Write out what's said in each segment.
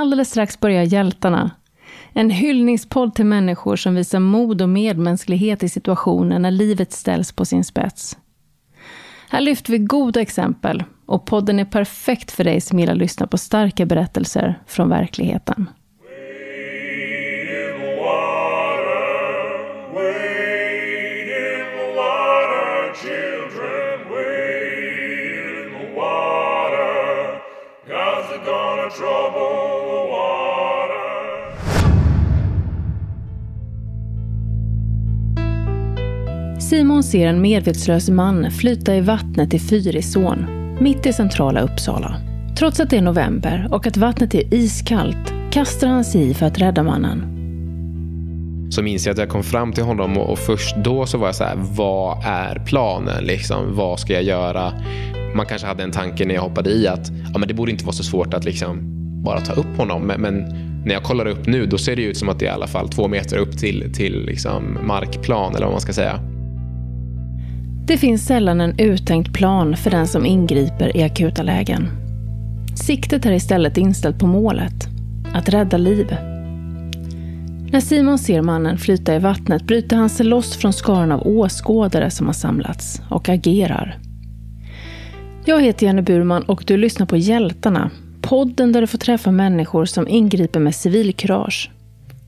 Alldeles strax börjar Hjältarna. En hyllningspodd till människor som visar mod och medmänsklighet i situationer när livet ställs på sin spets. Här lyfter vi goda exempel och podden är perfekt för dig som gillar att lyssna på starka berättelser från verkligheten. Simon ser en medvetslös man flyta i vattnet i Fyrisån, mitt i centrala Uppsala. Trots att det är november och att vattnet är iskallt kastar han sig i för att rädda mannen. Så minns jag att jag kom fram till honom och, först då så var jag så här, vad är planen? Liksom, vad ska jag göra? Man kanske hade en tanke när jag hoppade i att ja, men det borde inte vara så svårt att liksom bara ta upp honom. Men, men när jag kollar upp nu då ser det ut som att det är i alla fall två meter upp till, till liksom markplan eller vad man ska säga. Det finns sällan en uttänkt plan för den som ingriper i akuta lägen. Siktet är istället inställt på målet, att rädda liv. När Simon ser mannen flyta i vattnet bryter han sig loss från skaran av åskådare som har samlats och agerar. Jag heter Jenny Burman och du lyssnar på Hjältarna, podden där du får träffa människor som ingriper med civilkurage.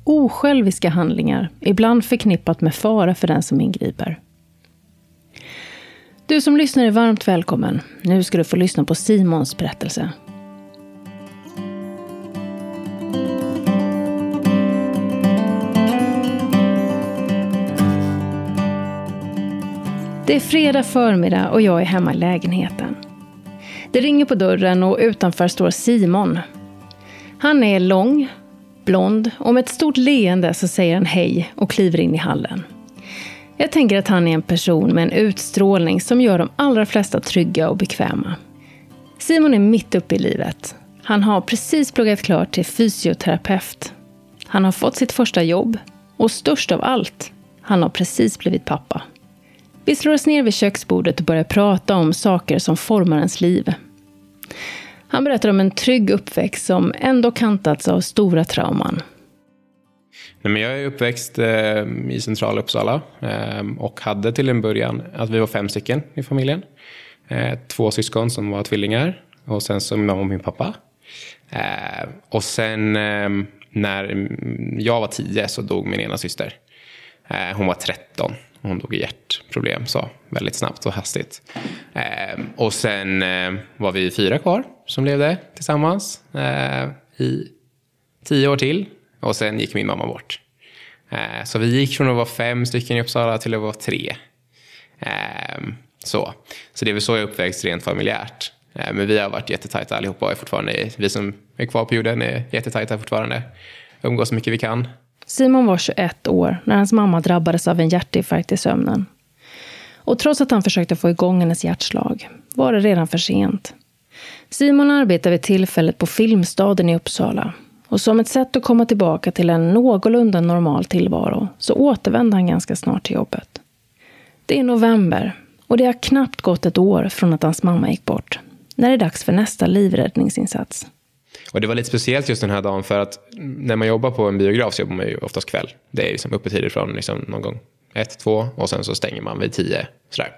Osjälviska handlingar, ibland förknippat med fara för den som ingriper. Du som lyssnar är varmt välkommen. Nu ska du få lyssna på Simons berättelse. Det är fredag förmiddag och jag är hemma i lägenheten. Det ringer på dörren och utanför står Simon. Han är lång, blond och med ett stort leende så säger han hej och kliver in i hallen. Jag tänker att han är en person med en utstrålning som gör de allra flesta trygga och bekväma. Simon är mitt uppe i livet. Han har precis pluggat klart till fysioterapeut. Han har fått sitt första jobb och störst av allt, han har precis blivit pappa. Vi slår oss ner vid köksbordet och börjar prata om saker som formar ens liv. Han berättar om en trygg uppväxt som ändå kantats av stora trauman. Nej, men jag är uppväxt eh, i centrala Uppsala eh, och hade till en början att vi var fem stycken i familjen. Eh, två syskon som var tvillingar och sen så min mamma och min pappa. Eh, och sen eh, när jag var tio så dog min ena syster. Eh, hon var tretton. Hon dog i hjärtproblem så väldigt snabbt och hastigt. Eh, och sen eh, var vi fyra kvar som levde tillsammans eh, i tio år till och sen gick min mamma bort. Eh, så vi gick från att vara fem stycken i Uppsala till att vara tre. Ehm, så, så det är väl så jag uppväxt rent familjärt. Eh, men vi har varit jättetajta allihopa och är fortfarande, vi som är kvar på jorden är jättetajta fortfarande. Umgås så mycket vi kan. Simon var 21 år när hans mamma drabbades av en hjärtinfarkt i sömnen. Och trots att han försökte få igång hennes hjärtslag var det redan för sent. Simon arbetade vid tillfället på Filmstaden i Uppsala och som ett sätt att komma tillbaka till en någorlunda normal tillvaro så återvände han ganska snart till jobbet. Det är november och det har knappt gått ett år från att hans mamma gick bort. När det är dags för nästa livräddningsinsats. Och det var lite speciellt just den här dagen för att när man jobbar på en biograf så jobbar man ju oftast kväll. Det är liksom öppettider från liksom någon gång ett, två och sen så stänger man vid tio. Sådär.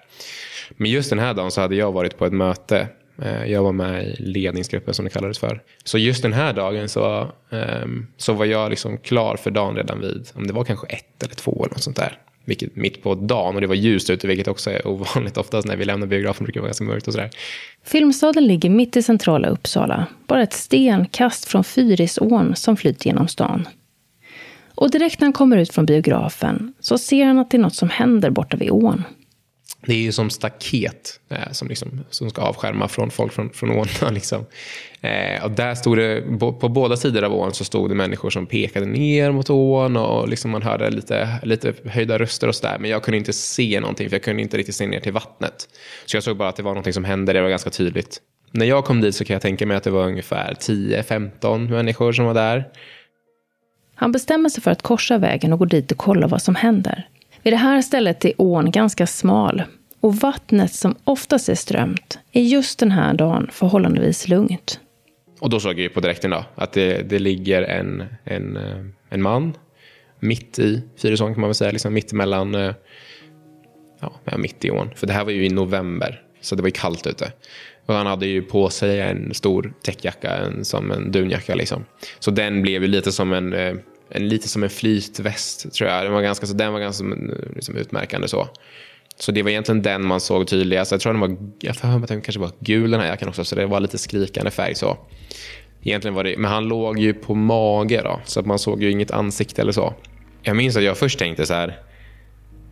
Men just den här dagen så hade jag varit på ett möte Eh, jag var med i ledningsgruppen som det kallades för. Så just den här dagen så, ehm, så var jag liksom klar för dagen redan vid, om det var kanske ett eller två eller något sånt där. Vilket, mitt på dagen och det var ljust ute vilket också är ovanligt. Oftast när vi lämnar biografen brukar det vara ganska mörkt och sådär. Filmstaden ligger mitt i centrala Uppsala. Bara ett stenkast från Fyrisån som flyter genom stan. Och direkt när han kommer ut från biografen så ser han att det är något som händer borta vid ån det är ju som staket eh, som, liksom, som ska avskärma från folk från, från ån. Liksom. Eh, och där stod det, på båda sidor av ån så stod det människor som pekade ner mot ån och liksom man hörde lite, lite höjda röster och sådär. Men jag kunde inte se någonting för jag kunde inte riktigt se ner till vattnet. Så jag såg bara att det var någonting som hände, det var ganska tydligt. När jag kom dit så kan jag tänka mig att det var ungefär 10-15 människor som var där. Han bestämmer sig för att korsa vägen och gå dit och kolla vad som händer. Vid det här stället är ån ganska smal och vattnet som oftast är strömt är just den här dagen förhållandevis lugnt. och då såg jag ju på direkten då, att det, det ligger en, en, eh, en man mitt i Fyrisån kan man väl säga, liksom mitt emellan, eh, ja, mitt i ån. För det här var ju i november, så det var ju kallt ute. Och han hade ju på sig en stor täckjacka, en, som en dunjacka liksom. Så den blev ju lite som en, eh, en, lite som en flytväst tror jag. Den var ganska, så den var ganska liksom, utmärkande så. Så det var egentligen den man såg tydligast. Jag tror den var, jag för mig att den kanske var gul den här jackan också, så det var lite skrikande färg så. Egentligen var det, men han låg ju på mage då, så att man såg ju inget ansikte eller så. Jag minns att jag först tänkte så här,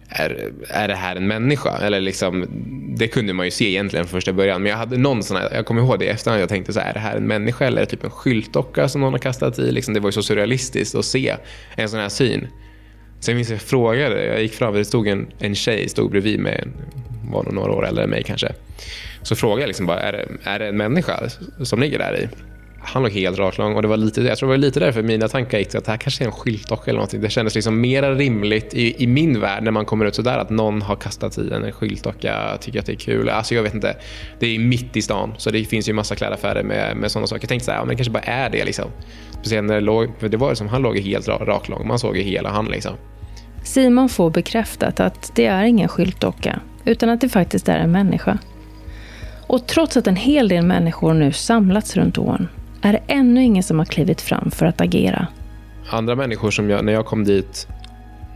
är, är det här en människa? Eller liksom, det kunde man ju se egentligen från första början. Men jag hade någon sån här, jag kommer ihåg det i efterhand, jag tänkte så här, är det här en människa eller typ en skyltdocka som någon har kastat i? Liksom, det var ju så surrealistiskt att se en sån här syn. Sen minns jag jag frågade, jag gick fram, det stod en, en tjej stod bredvid mig, var nog några år äldre än mig kanske. Så frågade jag liksom bara, är det, är det en människa som ligger där i? Han låg helt raklång och det var lite, jag tror det var lite därför mina tankar gick till att det här kanske är en skyltdocka eller någonting. Det kändes liksom mer rimligt i, i, min värld när man kommer ut sådär att någon har kastat i en skyltdocka, tycker att det är kul. Alltså jag vet inte. Det är mitt i stan så det finns ju massa klädaffärer med, med sådana saker. Jag tänkte såhär, ja, men det kanske bara är det liksom. Speciellt när det låg, för det var som han låg helt raklång. Man såg ju hela han liksom. Simon får bekräftat att det är ingen skyltdocka, utan att det faktiskt är en människa. Och trots att en hel del människor nu samlats runt ån är det ännu ingen som har klivit fram för att agera. Andra människor som jag, när jag kom dit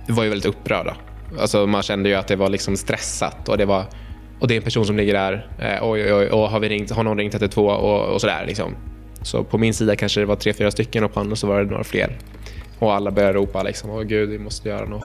var ju väldigt upprörda. Alltså man kände ju att det var liksom stressat och det var och det är en person som ligger där. Eh, oj, oj, oj, och har, vi ringt, har någon ringt 112 och, och sådär. Liksom. Så på min sida kanske det var tre, fyra stycken och på andra så var det några fler. Och alla började ropa liksom, åh gud, vi måste göra något.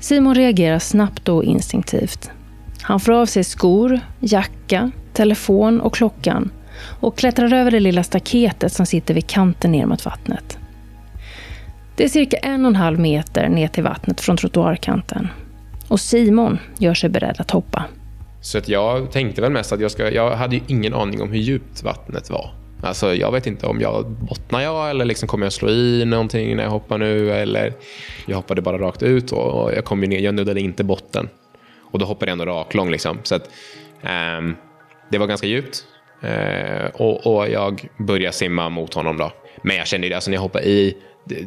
Simon reagerar snabbt och instinktivt. Han får av sig skor, jacka, telefon och klockan och klättrar över det lilla staketet som sitter vid kanten ner mot vattnet. Det är cirka en och en halv meter ner till vattnet från trottoarkanten. Och Simon gör sig beredd att hoppa. Så att jag tänkte väl mest att jag ska... Jag hade ju ingen aning om hur djupt vattnet var. Alltså jag vet inte om jag bottnar jag eller liksom kommer jag slå i någonting när jag hoppar nu eller jag hoppade bara rakt ut och jag kom ner, jag nuddade inte botten. Och då hoppade jag ändå raklång liksom. Så att, um, det var ganska djupt. Uh, och, och, jag började simma mot honom då. Men jag kände ju det, alltså när jag hoppade i, det,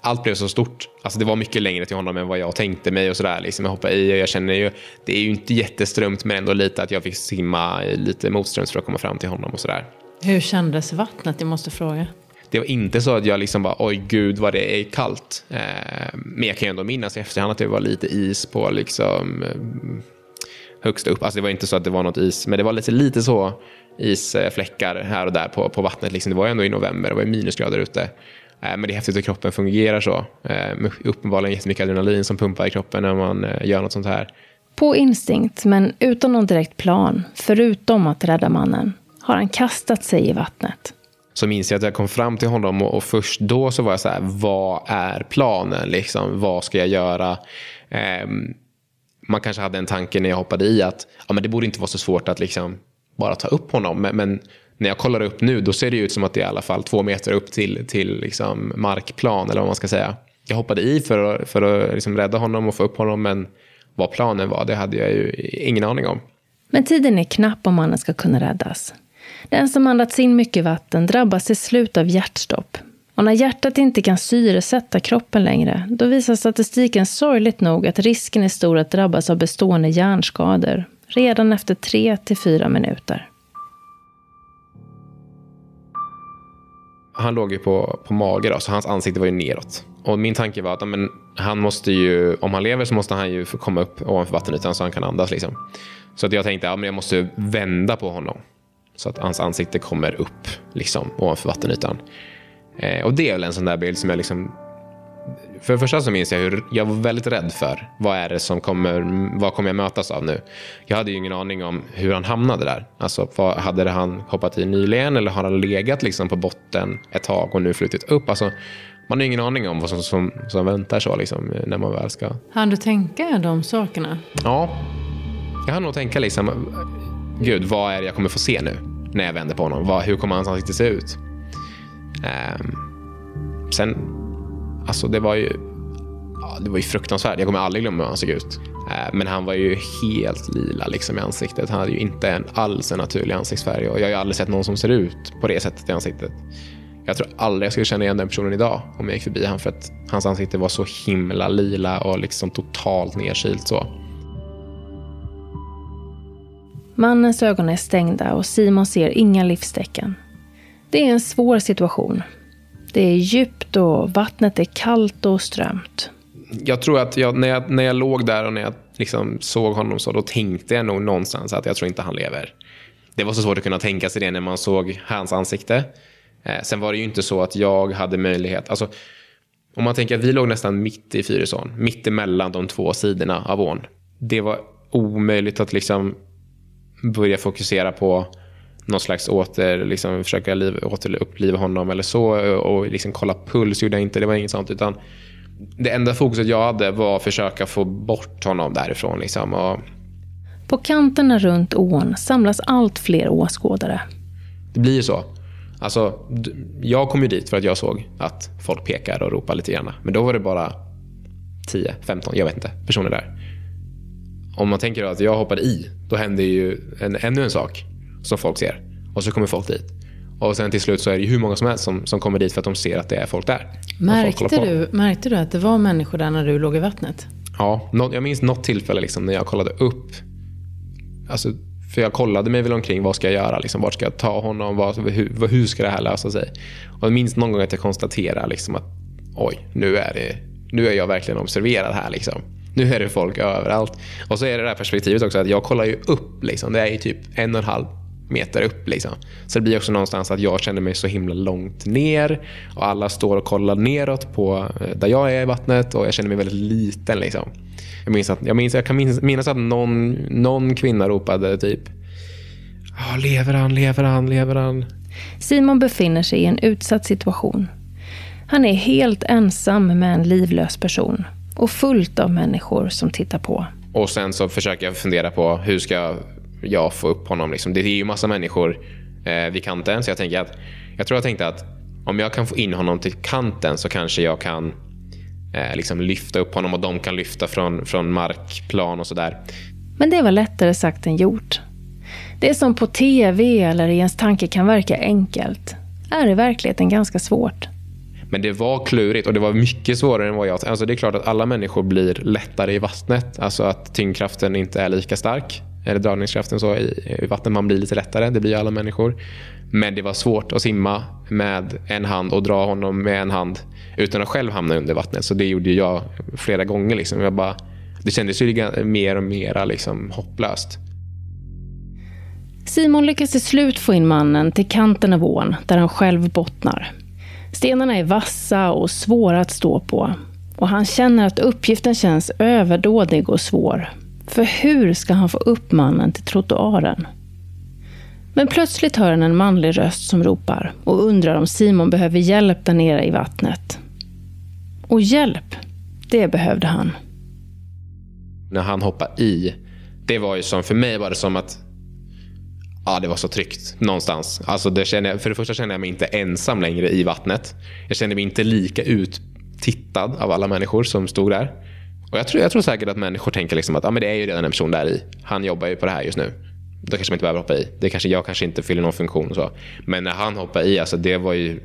allt blev så stort. Alltså det var mycket längre till honom än vad jag tänkte mig och sådär. Liksom jag hoppade i och jag känner ju, det är ju inte jätteströmt men ändå lite att jag fick simma lite motströms för att komma fram till honom och sådär. Hur kändes vattnet? Jag måste fråga. Det var inte så att jag liksom bara, oj gud vad det är kallt. Eh, men jag kan ju ändå minnas i efterhand att det var lite is på liksom eh, högst upp. Alltså det var inte så att det var något is, men det var lite, lite så isfläckar här och där på, på vattnet. Liksom. Det var ju ändå i november, det var minusgrader ute. Eh, men det är häftigt att kroppen fungerar så. Med uppenbarligen jättemycket adrenalin som pumpar i kroppen när man gör något sånt här. På instinkt, men utan någon direkt plan, förutom att rädda mannen, har han kastat sig i vattnet. Så minns jag att jag kom fram till honom och, och först då så var jag så här, vad är planen? Liksom, vad ska jag göra? Eh, man kanske hade en tanke när jag hoppade i att ja, men det borde inte vara så svårt att liksom bara ta upp honom. Men, men, när jag kollar upp nu då ser det ut som att det är i alla fall två meter upp till, till liksom markplan eller vad man ska säga. Jag hoppade i för att, för att liksom rädda honom och få upp honom men vad planen var det hade jag ju ingen aning om. Men tiden är knapp om mannen ska kunna räddas. Den som andats in mycket vatten drabbas till slut av hjärtstopp. Och när hjärtat inte kan syresätta kroppen längre, då visar statistiken sorgligt nog att risken är stor att drabbas av bestående hjärnskador redan efter tre till fyra minuter. Han låg ju på, på mage, då, så hans ansikte var ju neråt. Och min tanke var att amen, han måste ju, om han lever så måste han ju få komma upp ovanför vattenytan så han kan andas. Liksom. Så att jag tänkte att ja, jag måste vända på honom. Så att hans ansikte kommer upp liksom, ovanför vattenytan. Eh, och det är väl en sån där bild som jag liksom för det första så minns jag hur jag var väldigt rädd för vad är det som kommer, vad kommer jag mötas av nu? Jag hade ju ingen aning om hur han hamnade där. Alltså, vad, hade han hoppat i nyligen eller har han legat liksom på botten ett tag och nu flutit upp? Alltså, man har ingen aning om vad som, som, som väntar så liksom, när man väl ska... Han du tänka de sakerna? Ja, jag hann nog tänka liksom, gud vad är det jag kommer få se nu när jag vänder på honom? Vad, hur kommer hans ansikte se ut? Um, sen, alltså det var ju, ja, det var ju fruktansvärt. Jag kommer aldrig glömma hur han såg ut. Uh, men han var ju helt lila liksom i ansiktet. Han hade ju inte en, alls en naturlig ansiktsfärg och jag har ju aldrig sett någon som ser ut på det sättet i ansiktet. Jag tror aldrig jag skulle känna igen den personen idag om jag gick förbi honom för att hans ansikte var så himla lila och liksom totalt nedkylt så. Mannens ögon är stängda och Simon ser inga livstecken. Det är en svår situation. Det är djupt och vattnet är kallt och strömt. Jag tror att jag, när, jag, när jag låg där och när jag liksom såg honom så, då tänkte jag nog någonstans att jag tror inte han lever. Det var så svårt att kunna tänka sig det när man såg hans ansikte. Eh, sen var det ju inte så att jag hade möjlighet. Alltså, om man tänker att vi låg nästan mitt i Fyrisån, mitt emellan de två sidorna av ån. Det var omöjligt att liksom börja fokusera på någon slags åter, liksom försöka liv, återuppliva honom eller så och liksom kolla puls gjorde jag inte, det var inget sånt. Utan det enda fokuset jag hade var att försöka få bort honom därifrån. Liksom, och... På kanterna runt ån samlas allt fler åskådare. Det blir ju så. Alltså, jag kom ju dit för att jag såg att folk pekar och ropar lite grann. Men då var det bara 10, 15, jag vet inte, personer där. Om man tänker att jag hoppade i, då händer ju en, ännu en sak som folk ser. Och så kommer folk dit. Och sen till slut så är det hur många som helst som, som kommer dit för att de ser att det är folk där. Märkte, folk du, märkte du att det var människor där när du låg i vattnet? Ja, jag minns något tillfälle liksom när jag kollade upp. Alltså, för jag kollade mig väl omkring, vad ska jag göra? Liksom, vart ska jag ta honom? Vad, hur, hur ska det här lösa sig? Och jag minns någon gång att jag konstaterade liksom att oj, nu är, det, nu är jag verkligen observerad här. Liksom. Nu är det folk överallt. Och så är det det här perspektivet också att jag kollar ju upp. Liksom. Det är ju typ en och en halv meter upp. Liksom. Så det blir också någonstans att jag känner mig så himla långt ner och alla står och kollar neråt på eh, där jag är i vattnet och jag känner mig väldigt liten. Liksom. Jag, minns att, jag, minns, jag kan minnas, minnas att någon, någon kvinna ropade typ Ja, lever han, lever han, lever han? Simon befinner sig i en utsatt situation. Han är helt ensam med en livlös person och fullt av människor som tittar på. Och sen så försöker jag fundera på hur ska jag få upp honom. Liksom. Det är ju massa människor eh, vid kanten så jag tänker att jag tror jag tänkte att om jag kan få in honom till kanten så kanske jag kan eh, liksom lyfta upp honom och de kan lyfta från, från markplan och sådär. Men det var lättare sagt än gjort. Det som på tv eller i ens tanke kan verka enkelt är i verkligheten ganska svårt. Men det var klurigt och det var mycket svårare än vad jag... Alltså det är klart att alla människor blir lättare i vattnet. Alltså att tyngdkraften inte är lika stark. Eller dragningskraften så i, i vattnet. Man blir lite lättare. Det blir alla människor. Men det var svårt att simma med en hand och dra honom med en hand utan att själv hamna under vattnet. Så det gjorde jag flera gånger. Liksom. Jag bara, det kändes ju mer och mer liksom hopplöst. Simon lyckas till slut få in mannen till kanten av ån där han själv bottnar. Stenarna är vassa och svåra att stå på. Och han känner att uppgiften känns överdådig och svår. För hur ska han få upp mannen till trottoaren? Men plötsligt hör han en manlig röst som ropar och undrar om Simon behöver hjälp där nere i vattnet. Och hjälp, det behövde han. När han hoppade i, det var ju som, för mig var det som att Ja, det var så tryggt någonstans. Alltså det känner jag, för det första känner jag mig inte ensam längre i vattnet. Jag känner mig inte lika uttittad av alla människor som stod där. Och jag tror, jag tror säkert att människor tänker liksom att ah, men det är ju redan en person där i. Han jobbar ju på det här just nu. Då kanske man inte behöver hoppa i. Det kanske, jag kanske inte fyller någon funktion. Och så. Men när han hoppade i, alltså det var ju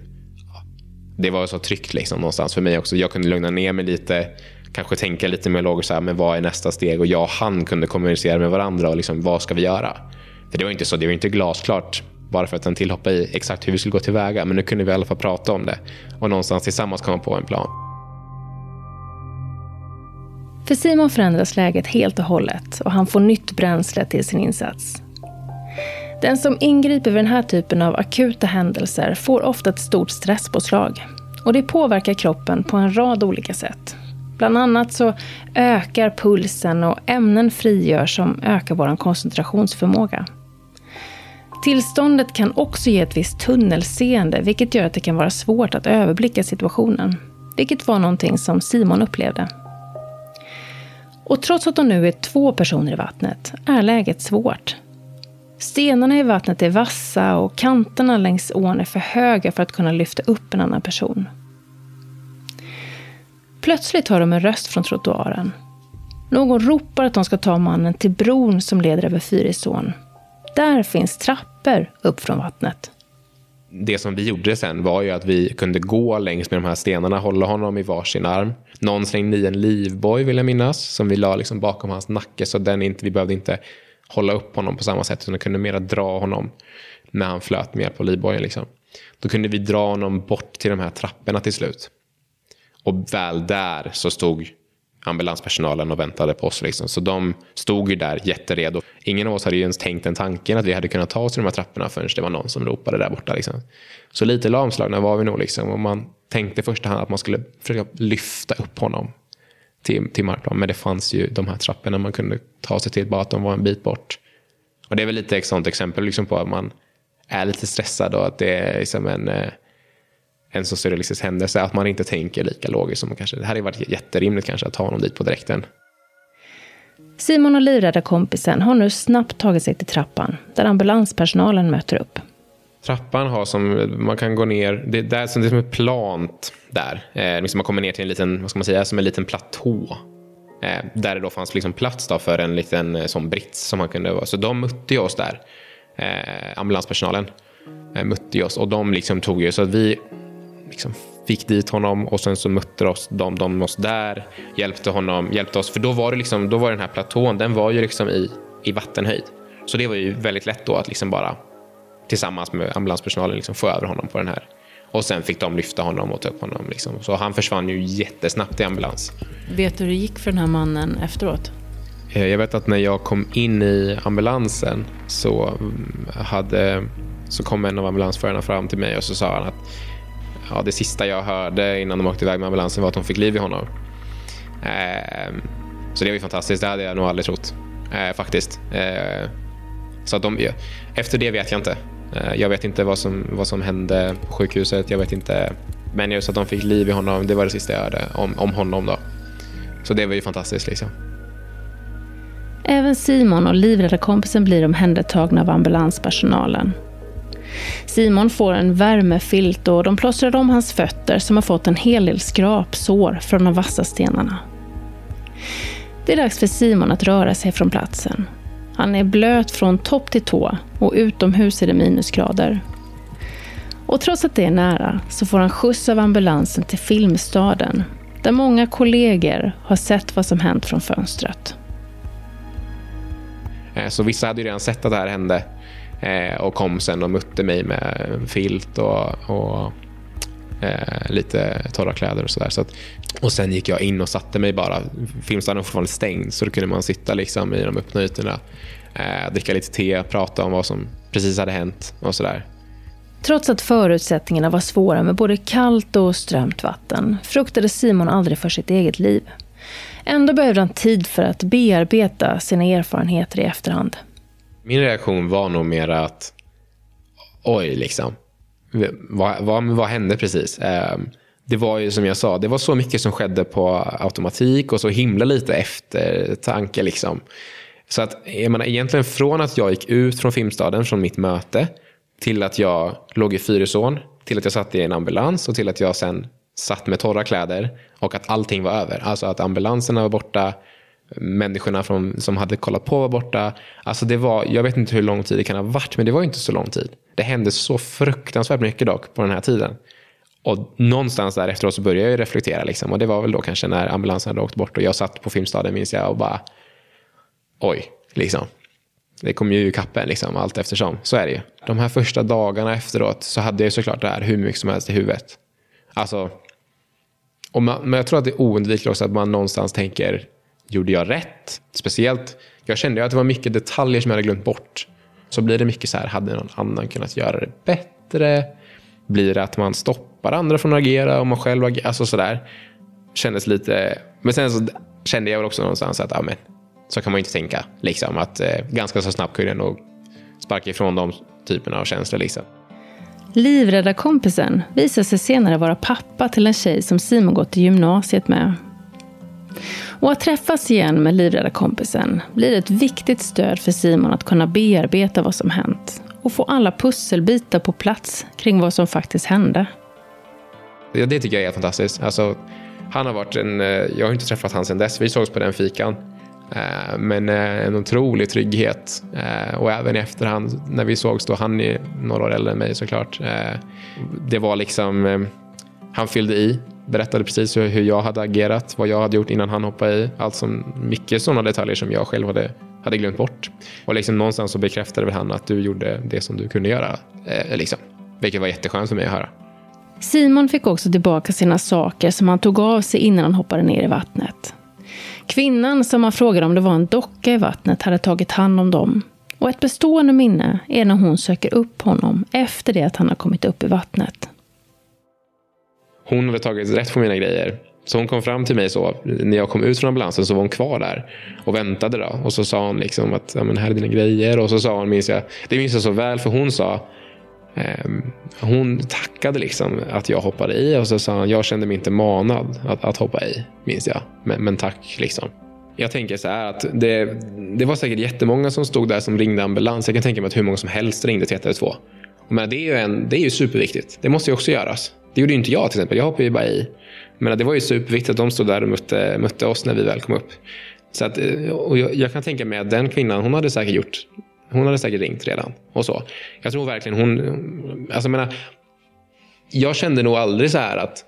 det var så tryggt liksom, någonstans för mig också. Jag kunde lugna ner mig lite. Kanske tänka lite mer logiskt, så här, men vad är nästa steg? Och jag och han kunde kommunicera med varandra och liksom, vad ska vi göra? För det var inte så, det var inte glasklart bara för att den tillhoppade i exakt hur vi skulle gå tillväga. Men nu kunde vi i alla fall prata om det och någonstans tillsammans komma på en plan. För Simon förändras läget helt och hållet och han får nytt bränsle till sin insats. Den som ingriper vid den här typen av akuta händelser får ofta ett stort stresspåslag. Och det påverkar kroppen på en rad olika sätt. Bland annat så ökar pulsen och ämnen frigörs som ökar vår koncentrationsförmåga. Tillståndet kan också ge ett visst tunnelseende, vilket gör att det kan vara svårt att överblicka situationen. Vilket var någonting som Simon upplevde. Och trots att de nu är två personer i vattnet är läget svårt. Stenarna i vattnet är vassa och kanterna längs ån är för höga för att kunna lyfta upp en annan person. Plötsligt hör de en röst från trottoaren. Någon ropar att de ska ta mannen till bron som leder över Fyrisån. Där finns papper upp från vattnet. Det som vi gjorde sen var ju att vi kunde gå längs med de här stenarna, hålla honom i varsin arm. Någon slängde i en livboj vill jag minnas, som vi la liksom bakom hans nacke så den inte, vi behövde inte hålla upp honom på samma sätt utan kunde mera dra honom när han flöt med hjälp av livbojen. Liksom. Då kunde vi dra honom bort till de här trapporna till slut. Och väl där så stod ambulanspersonalen och väntade på oss. Liksom. Så de stod ju där jätteredo. Ingen av oss hade ju ens tänkt den tanken att vi hade kunnat ta oss till de här trapporna förrän det var någon som ropade där borta. Liksom. Så lite lamslagna var vi nog. Liksom. Och man tänkte i första hand att man skulle försöka lyfta upp honom till, till markplan. Men det fanns ju de här trapporna man kunde ta sig till bara att de var en bit bort. Och det är väl lite ett sånt exempel liksom på att man är lite stressad och att det är liksom en eh, en så surrealistisk händelse att man inte tänker lika logiskt som man kanske. Det hade varit jätterimligt kanske att ta honom dit på direkten. Simon och livräddarkompisen har nu snabbt tagit sig till trappan där ambulanspersonalen möter upp. Trappan har som, man kan gå ner, det, det är som, det är som ett plant där. Eh, liksom man kommer ner till en liten, vad ska man säga, som en liten platå. Eh, där det då fanns liksom plats då för en liten eh, sån brits som man kunde vara. Så de mötte oss där, eh, ambulanspersonalen. Eh, mötte oss och de liksom tog ju, så att vi liksom fick dit honom och sen så mötte oss de, de oss där, hjälpte honom, hjälpte oss. För då var det liksom, då var den här platån, den var ju liksom i, i vattenhöjd. Så det var ju väldigt lätt då att liksom bara tillsammans med ambulanspersonalen liksom få över honom på den här. Och sen fick de lyfta honom och ta upp honom. Liksom. Så han försvann ju jättesnabbt i ambulans. Vet du hur det gick för den här mannen efteråt? Eh, jag vet att när jag kom in i ambulansen så, mm, hade, så kom en av ambulansförarna fram till mig och så sa han att ja, det sista jag hörde innan de åkte iväg med ambulansen var att de fick liv i honom. Eh, så det var ju fantastiskt. Det hade jag nog aldrig trott. Eh, faktiskt. Eh, så att de, efter det vet jag inte. Eh, jag vet inte vad som, vad som hände på sjukhuset. Jag vet inte. Men just att de fick liv i honom, det var det sista jag hörde om, om honom. då. Så det var ju fantastiskt. liksom. Även Simon och livräddarkompisen blir omhändertagna av ambulanspersonalen. Simon får en värmefilt och de plåstrar om hans fötter som har fått en hel del skrapsår från de vassa stenarna. Det är dags för Simon att röra sig från platsen. Han är blöt från topp till tå och utomhus är det minusgrader. Och trots att det är nära så får han skjuts av ambulansen till Filmstaden där många kollegor har sett vad som hänt från fönstret. Eh, så vissa hade ju redan sett att det här hände Eh, och kom sen och mötte mig med filt och, och eh, lite torra kläder och sådär. Så och sen gick jag in och satte mig bara. Filmstaden var fortfarande stängd så då kunde man sitta liksom i de öppna ytorna. Eh, dricka lite te, prata om vad som precis hade hänt och sådär. Trots att förutsättningarna var svåra med både kallt och strömt vatten fruktade Simon aldrig för sitt eget liv. Ändå behövde han tid för att bearbeta sina erfarenheter i efterhand. Min reaktion var nog mer att oj, liksom. Vad, vad, vad hände precis? Ehm, det var ju som jag sa, det var så mycket som skedde på automatik och så himla lite eftertanke. Liksom. Så att, jag menar, egentligen från att jag gick ut från Filmstaden, från mitt möte, till att jag låg i Fyrisån, till att jag satt i en ambulans och till att jag sen satt med torra kläder och att allting var över. Alltså att ambulanserna var borta, människorna från, som hade kollat på var borta. Alltså det var, jag vet inte hur lång tid det kan ha varit, men det var inte så lång tid. Det hände så fruktansvärt mycket dock på den här tiden. Och någonstans där efteråt så började jag reflektera. Liksom. Och det var väl då kanske när ambulansen hade åkt bort och jag satt på Filmstaden minns jag och bara oj, liksom. Det kom ju ikapp en liksom, allt eftersom. Så är det ju. De här första dagarna efteråt så hade jag såklart det här hur mycket som helst i huvudet. Alltså, och man, men jag tror att det är oundvikligt också att man någonstans tänker Gjorde jag rätt? Speciellt, jag kände att det var mycket detaljer som jag hade glömt bort. Så blir det mycket så här, hade någon annan kunnat göra det bättre? Blir det att man stoppar andra från att agera och man själv agerar. Alltså sådär. Kändes lite... Men sen så kände jag väl också någonstans att, ja men, så kan man ju inte tänka. Liksom, att eh, ganska så snabbt kunde jag nog sparka ifrån de typerna av känslor. Liksom. Livrädda kompisen visade sig senare vara pappa till en tjej som Simon gått i gymnasiet med. Och att träffas igen med livrädda kompisen blir ett viktigt stöd för Simon att kunna bearbeta vad som hänt och få alla pusselbitar på plats kring vad som faktiskt hände. Ja, det tycker jag är fantastiskt. Alltså, han har varit en, eh, jag har inte träffat honom sedan dess, vi sågs på den fikan. Eh, men eh, en otrolig trygghet. Och även i efterhand när vi sågs då, han är några år äldre än mig såklart. Det var liksom, han fyllde i, berättade precis hur jag hade agerat, vad jag hade gjort innan han hoppade i. Allt som, mycket sådana detaljer som jag själv hade, hade glömt bort. Och liksom någonstans så bekräftade väl han att du gjorde det som du kunde göra. Eh, liksom. Vilket var jätteskönt för mig att höra. Simon fick också tillbaka sina saker som han tog av sig innan han hoppade ner i vattnet. Kvinnan som han frågade om det var en docka i vattnet hade tagit hand om dem. Och ett bestående minne är när hon söker upp honom efter det att han har kommit upp i vattnet. Hon hade tagit rätt på mina grejer. Så hon kom fram till mig så, när jag kom ut från ambulansen så var hon kvar där och väntade. Då. Och så sa hon liksom att ja, men här är dina grejer. Och så sa hon, minns jag, det minns jag så väl, för hon sa eh, hon tackade liksom att jag hoppade i och så sa hon, jag kände mig inte manad att, att hoppa i, minns jag. Men, men tack liksom. Jag tänker så här att det, det var säkert jättemånga som stod där som ringde ambulans. Jag kan tänka mig att hur många som helst ringde till 112. Men det är ju, en, det är ju superviktigt. Det måste ju också göras. Det gjorde ju inte jag till exempel. Jag hoppade ju bara i. Men det var ju superviktigt att de stod där och mötte, mötte oss när vi väl kom upp. Så att, eh, och jag, jag, kan tänka mig att den kvinnan, hon hade säkert gjort hon hade säkert ringt redan. och så. Jag tror verkligen hon... Alltså, jag, menar, jag kände nog aldrig så här att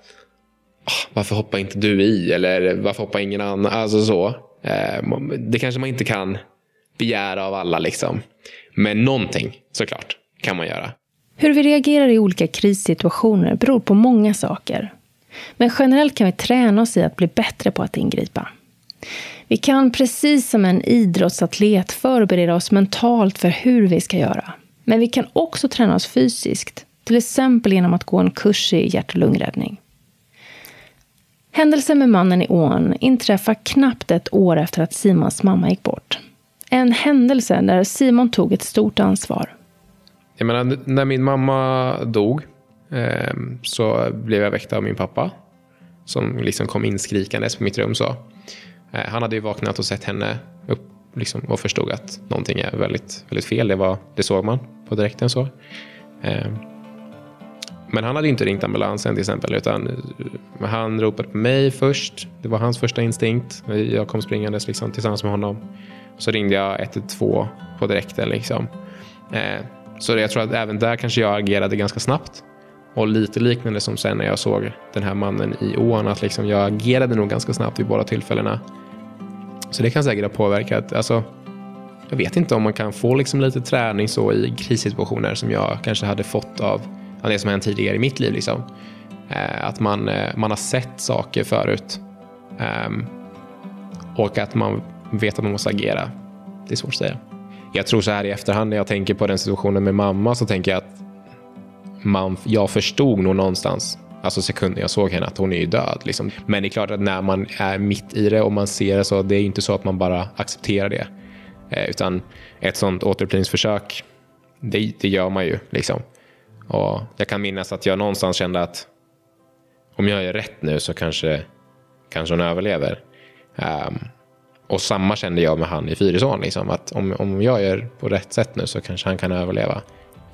ah, varför hoppar inte du i? Eller varför hoppar ingen annan? Alltså så. Eh, det kanske man inte kan begära av alla. liksom. Men någonting såklart kan man göra. Hur vi reagerar i olika krissituationer beror på många saker. Men generellt kan vi träna oss i att bli bättre på att ingripa. Vi kan precis som en idrottsatlet förbereda oss mentalt för hur vi ska göra. Men vi kan också träna oss fysiskt, till exempel genom att gå en kurs i hjärt och lungräddning. Händelsen med mannen i ån inträffar knappt ett år efter att Simons mamma gick bort. En händelse där Simon tog ett stort ansvar. Jag menar, när min mamma dog eh, så blev jag väckt av min pappa som liksom kom inskrikandes på mitt rum. Så. Eh, han hade ju vaknat och sett henne upp liksom, och förstod att någonting är väldigt, väldigt fel. Det, var, det såg man på direkten. så. Eh, men han hade inte ringt ambulansen till exempel, utan eh, han ropade på mig först. Det var hans första instinkt. Jag kom springandes liksom, tillsammans med honom. Så ringde jag 112 på direkten. Liksom. Ehm, så jag tror att även där kanske jag agerade ganska snabbt. Och lite liknande som sen när jag såg den här mannen i ån, att liksom jag agerade nog ganska snabbt vid båda tillfällena. Så det kan säkert ha påverkat. Alltså, jag vet inte om man kan få liksom lite träning så i krissituationer som jag kanske hade fått av, det som hänt tidigare i mitt liv. Liksom. Eh, att man, eh, man har sett saker förut. Ehm, och att man vet att man måste agera. Det är svårt att säga. Jag tror så här i efterhand när jag tänker på den situationen med mamma så tänker jag att man, jag förstod nog någonstans, alltså sekunden jag såg henne, att hon är ju död. Liksom. Men det är klart att när man är mitt i det och man ser det så, det är inte så att man bara accepterar det. Eh, utan ett sånt återupplivningsförsök, det, det gör man ju. Liksom. Och jag kan minnas att jag någonstans kände att om jag gör rätt nu så kanske, kanske hon överlever. Um, och samma kände jag med han i Fyrisån. Liksom, att om, om jag gör på rätt sätt nu så kanske han kan överleva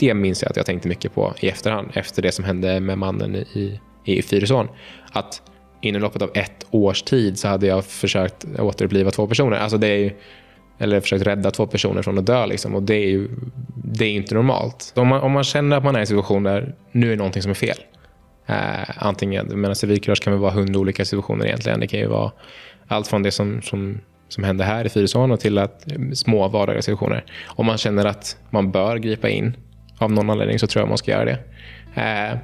det minns jag att jag tänkte mycket på i efterhand, efter det som hände med mannen i, i Fyrisån. Att inom loppet av ett års tid så hade jag försökt återuppliva två personer. Alltså det är eller försökt rädda två personer från att dö. Liksom, och det är ju det är inte normalt. Om man, om man känner att man är i en situation där nu är någonting som är fel. Eh, antingen, men civilkurage kan väl vara hundra olika situationer egentligen. Det kan ju vara allt från det som, som, som hände här i Fyrisån och till att, eh, små vardagliga situationer. Om man känner att man bör gripa in av någon anledning så tror jag man ska göra det. Eh,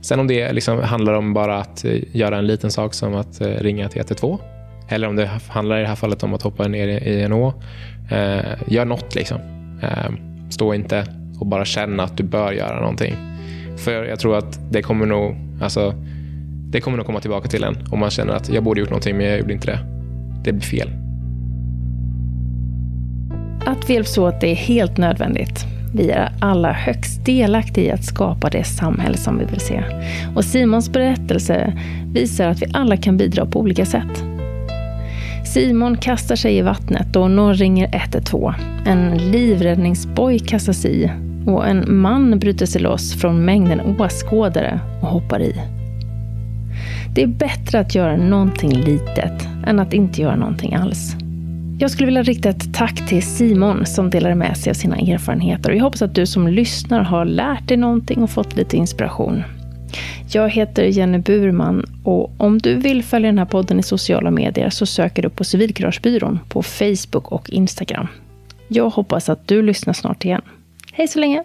sen om det liksom handlar om bara att eh, göra en liten sak som att eh, ringa till 112 eller om det handlar i det här fallet om att hoppa ner i en å. Eh, gör något liksom. Eh, stå inte och bara känna att du bör göra någonting. För jag tror att det kommer nog, alltså, det kommer nog komma tillbaka till en om man känner att jag borde gjort någonting men jag gjorde inte det. Det blir fel. Att vi hjälps åt är helt nödvändigt. Vi är alla högst delaktiga i att skapa det samhälle som vi vill se. Och Simons berättelse visar att vi alla kan bidra på olika sätt. Simon kastar sig i vattnet och någon ringer 112. En livräddningsboj kastas i och en man bryter sig loss från mängden åskådare och hoppar i. Det är bättre att göra någonting litet än att inte göra någonting alls. Jag skulle vilja rikta ett tack till Simon som delade med sig av sina erfarenheter. Och jag hoppas att du som lyssnar har lärt dig någonting och fått lite inspiration. Jag heter Jenny Burman och om du vill följa den här podden i sociala medier så söker du på Civilkuragebyrån på Facebook och Instagram. Jag hoppas att du lyssnar snart igen. Hej så länge!